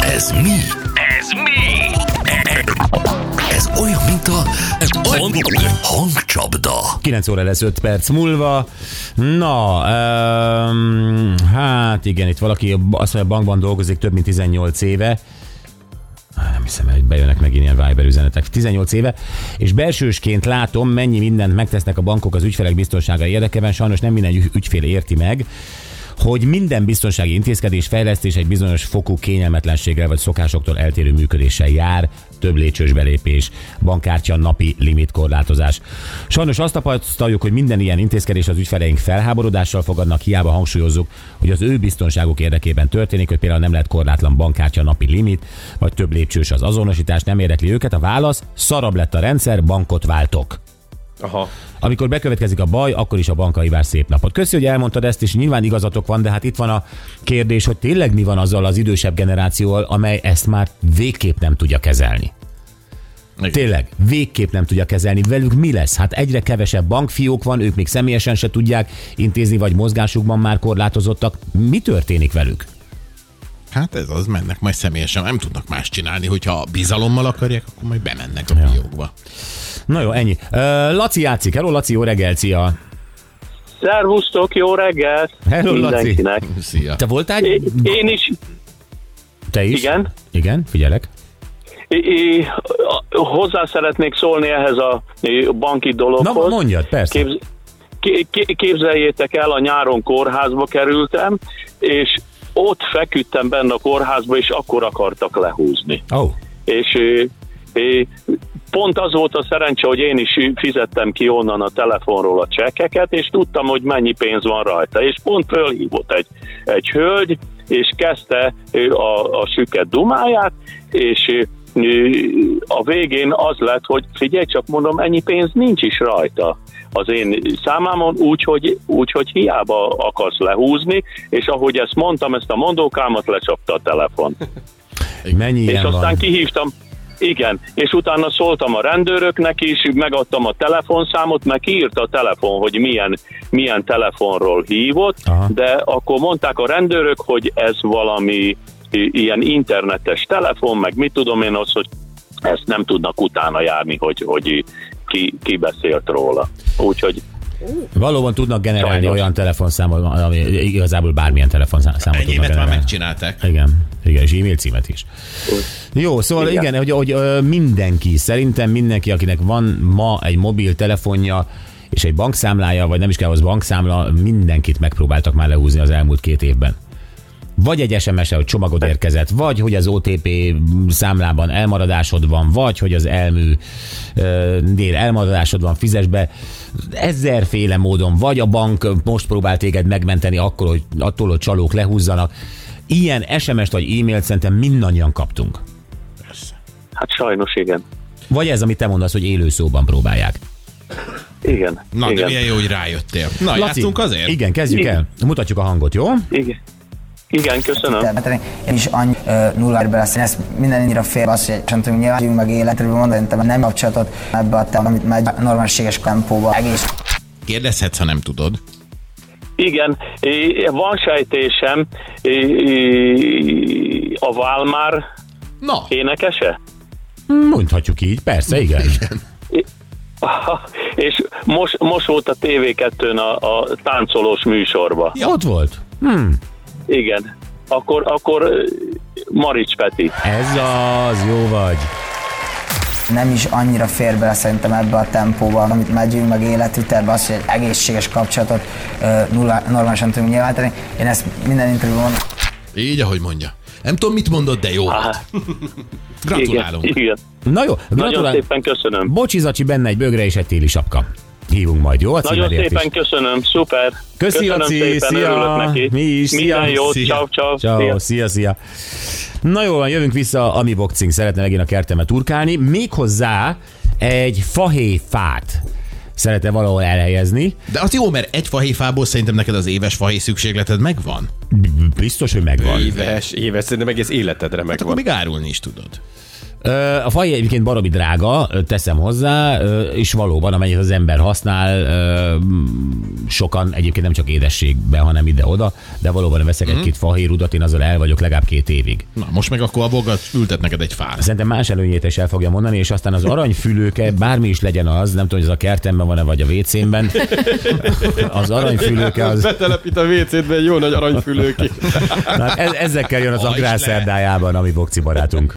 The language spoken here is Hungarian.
Ez mi? Ez mi? Ez olyan, mint a hangcsapda. 9 óra lesz 5 perc múlva. Na, um, hát igen, itt valaki azt mondja, bankban dolgozik több mint 18 éve. Nem hiszem, hogy bejönnek megint ilyen Viber üzenetek. 18 éve, és belsősként látom, mennyi mindent megtesznek a bankok az ügyfelek biztonsága érdekében. Sajnos nem minden ügy- ügyfél érti meg, hogy minden biztonsági intézkedés, fejlesztés egy bizonyos fokú kényelmetlenséggel vagy szokásoktól eltérő működéssel jár, több lépcsős belépés, bankkártya napi limitkorlátozás. Sajnos azt tapasztaljuk, hogy minden ilyen intézkedés az ügyfeleink felháborodással fogadnak, hiába hangsúlyozzuk, hogy az ő biztonságuk érdekében történik, hogy például nem lehet korlátlan bankkártya napi limit, vagy több lépcsős az azonosítás, nem érdekli őket. A válasz, szarabb lett a rendszer, bankot váltok. Aha. Amikor bekövetkezik a baj, akkor is a bankai vár szép napot. Köszi, hogy elmondtad ezt, és nyilván igazatok van, de hát itt van a kérdés, hogy tényleg mi van azzal az idősebb generációval, amely ezt már végképp nem tudja kezelni. Igen. Tényleg, végképp nem tudja kezelni. Velük mi lesz? Hát egyre kevesebb bankfiók van, ők még személyesen se tudják intézni, vagy mozgásukban már korlátozottak. Mi történik velük? Hát ez az, mennek majd személyesen, nem tudnak más csinálni, hogyha bizalommal akarják, akkor majd bemennek a Ja. Na jó, ennyi. Laci játszik. Hello, Laci, jó reggel, szia. Szervusztok, jó reggelt Hello, Laci. mindenkinek. Szia. Te voltál? É- Én is, Te is? igen, Igen, figyelek. é- é- hozzá szeretnék szólni ehhez a é, banki Na, dologhoz. mondjad, persze. Képz, ké- ké- képzeljétek el, a nyáron kórházba kerültem, és ott feküdtem benne a kórházba, és akkor akartak lehúzni. Oh, És ö, pont az volt a szerencse, hogy én is fizettem ki onnan a telefonról a csekkeket, és tudtam, hogy mennyi pénz van rajta. És pont fölhívott egy, egy hölgy, és kezdte a, a süket dumáját, és a végén az lett, hogy figyelj, csak mondom, ennyi pénz nincs is rajta az én számámon, úgyhogy úgy, hogy hiába akarsz lehúzni, és ahogy ezt mondtam, ezt a mondókámat lecsapta a telefon. mennyi És aztán van? kihívtam, igen, és utána szóltam a rendőröknek is, megadtam a telefonszámot, meg kiírta a telefon, hogy milyen, milyen telefonról hívott, Aha. de akkor mondták a rendőrök, hogy ez valami ilyen internetes telefon, meg mit tudom én az, hogy ezt nem tudnak utána járni, hogy, hogy ki, ki beszélt róla. Úgyhogy Valóban tudnak generálni Sajnos. olyan telefonszámot, ami igazából bármilyen telefonszámot tudnak Enyémet már generálni. megcsinálták. Igen, igen, és e-mail címet is. Jó, szóval igen, Igen. hogy, hogy mindenki, szerintem mindenki, akinek van ma egy mobil telefonja, és egy bankszámlája, vagy nem is kell az bankszámla, mindenkit megpróbáltak már lehúzni az elmúlt két évben. Vagy egy sms hogy csomagod érkezett, vagy hogy az OTP számlában elmaradásod van, vagy hogy az elmű nél elmaradásod van, fizes be. Ezerféle módon, vagy a bank most próbál téged megmenteni akkor, hogy attól, hogy csalók lehúzzanak. Ilyen SMS-t vagy e-mailt szerintem mindannyian kaptunk. hát sajnos igen. Vagy ez, amit te mondasz, hogy élő szóban próbálják. Igen. Na, igen. de milyen jó, hogy rájöttél. Na, játszunk azért? Igen, kezdjük Igen. el. Mutatjuk a hangot, jó? igen. Igen, köszönöm. Én is annyi ö, nullába lesz, ezt minden annyira fél az, hogy sem tudunk nyilván meg életről mondani, te nem kapcsolatot ebbe a te, amit megy normálséges tempóba. Egész Kérdezhetsz, ha nem tudod. Igen, van sejtésem, a Válmár Na, énekese? Mondhatjuk így, persze, igen. És most, most volt a TV2-n a, a táncolós műsorba. Ja, ott volt. Igen. Akkor, akkor Marics Peti. Ez az, jó vagy. nem is annyira fér bele szerintem ebbe a tempóba, amit megyünk, meg életvitelbe, az, hogy egy egészséges kapcsolatot nulla, normálisan tudunk nyilvánítani. Én ezt minden interjúban így, ahogy mondja. Nem tudom, mit mondod, de jó. Hát, Gratulálunk. Igen, igen. Na jó, Nagyon gratulál. szépen köszönöm. Bocsi, Zacsi, benne egy bögre és egy téli sapka. Hívunk majd, jó? A Nagyon szépen is. köszönöm, szuper. Köszi, köszönöm Laci, szépen, szia. neki. Mi is, szia. Minden jót, Szia. ciao, ciao. Ciao, Szia. szia, szia. Na jó, van, jövünk vissza, Ami Boxing szeretne megint a kertemet turkálni, méghozzá egy fahéjfát szeretne valahol elhelyezni. De az jó, mert egy fahéfából szerintem neked az éves fahéj szükségleted megvan. Biztos, hogy megvan. Éves, éves, szerintem egész életedre Hát akkor megvan. még árulni is tudod. A faj egyébként baromi drága, teszem hozzá, és valóban, amennyit az ember használ, sokan egyébként nem csak édességbe, hanem ide-oda, de valóban veszek egy-két fahérudat, én azzal el vagyok legalább két évig. Na, most meg akkor a bogat ültet neked egy fát. Szerintem más előnyét is el fogja mondani, és aztán az aranyfülőke, bármi is legyen az, nem tudom, hogy ez a kertemben van-e, vagy a WC-ben, az aranyfülőke az, Betelepít a WC-be egy jó nagy aranyfülőki. na, hát ez, ezekkel jön az agrár szerdájában, ami Bokci barátunk.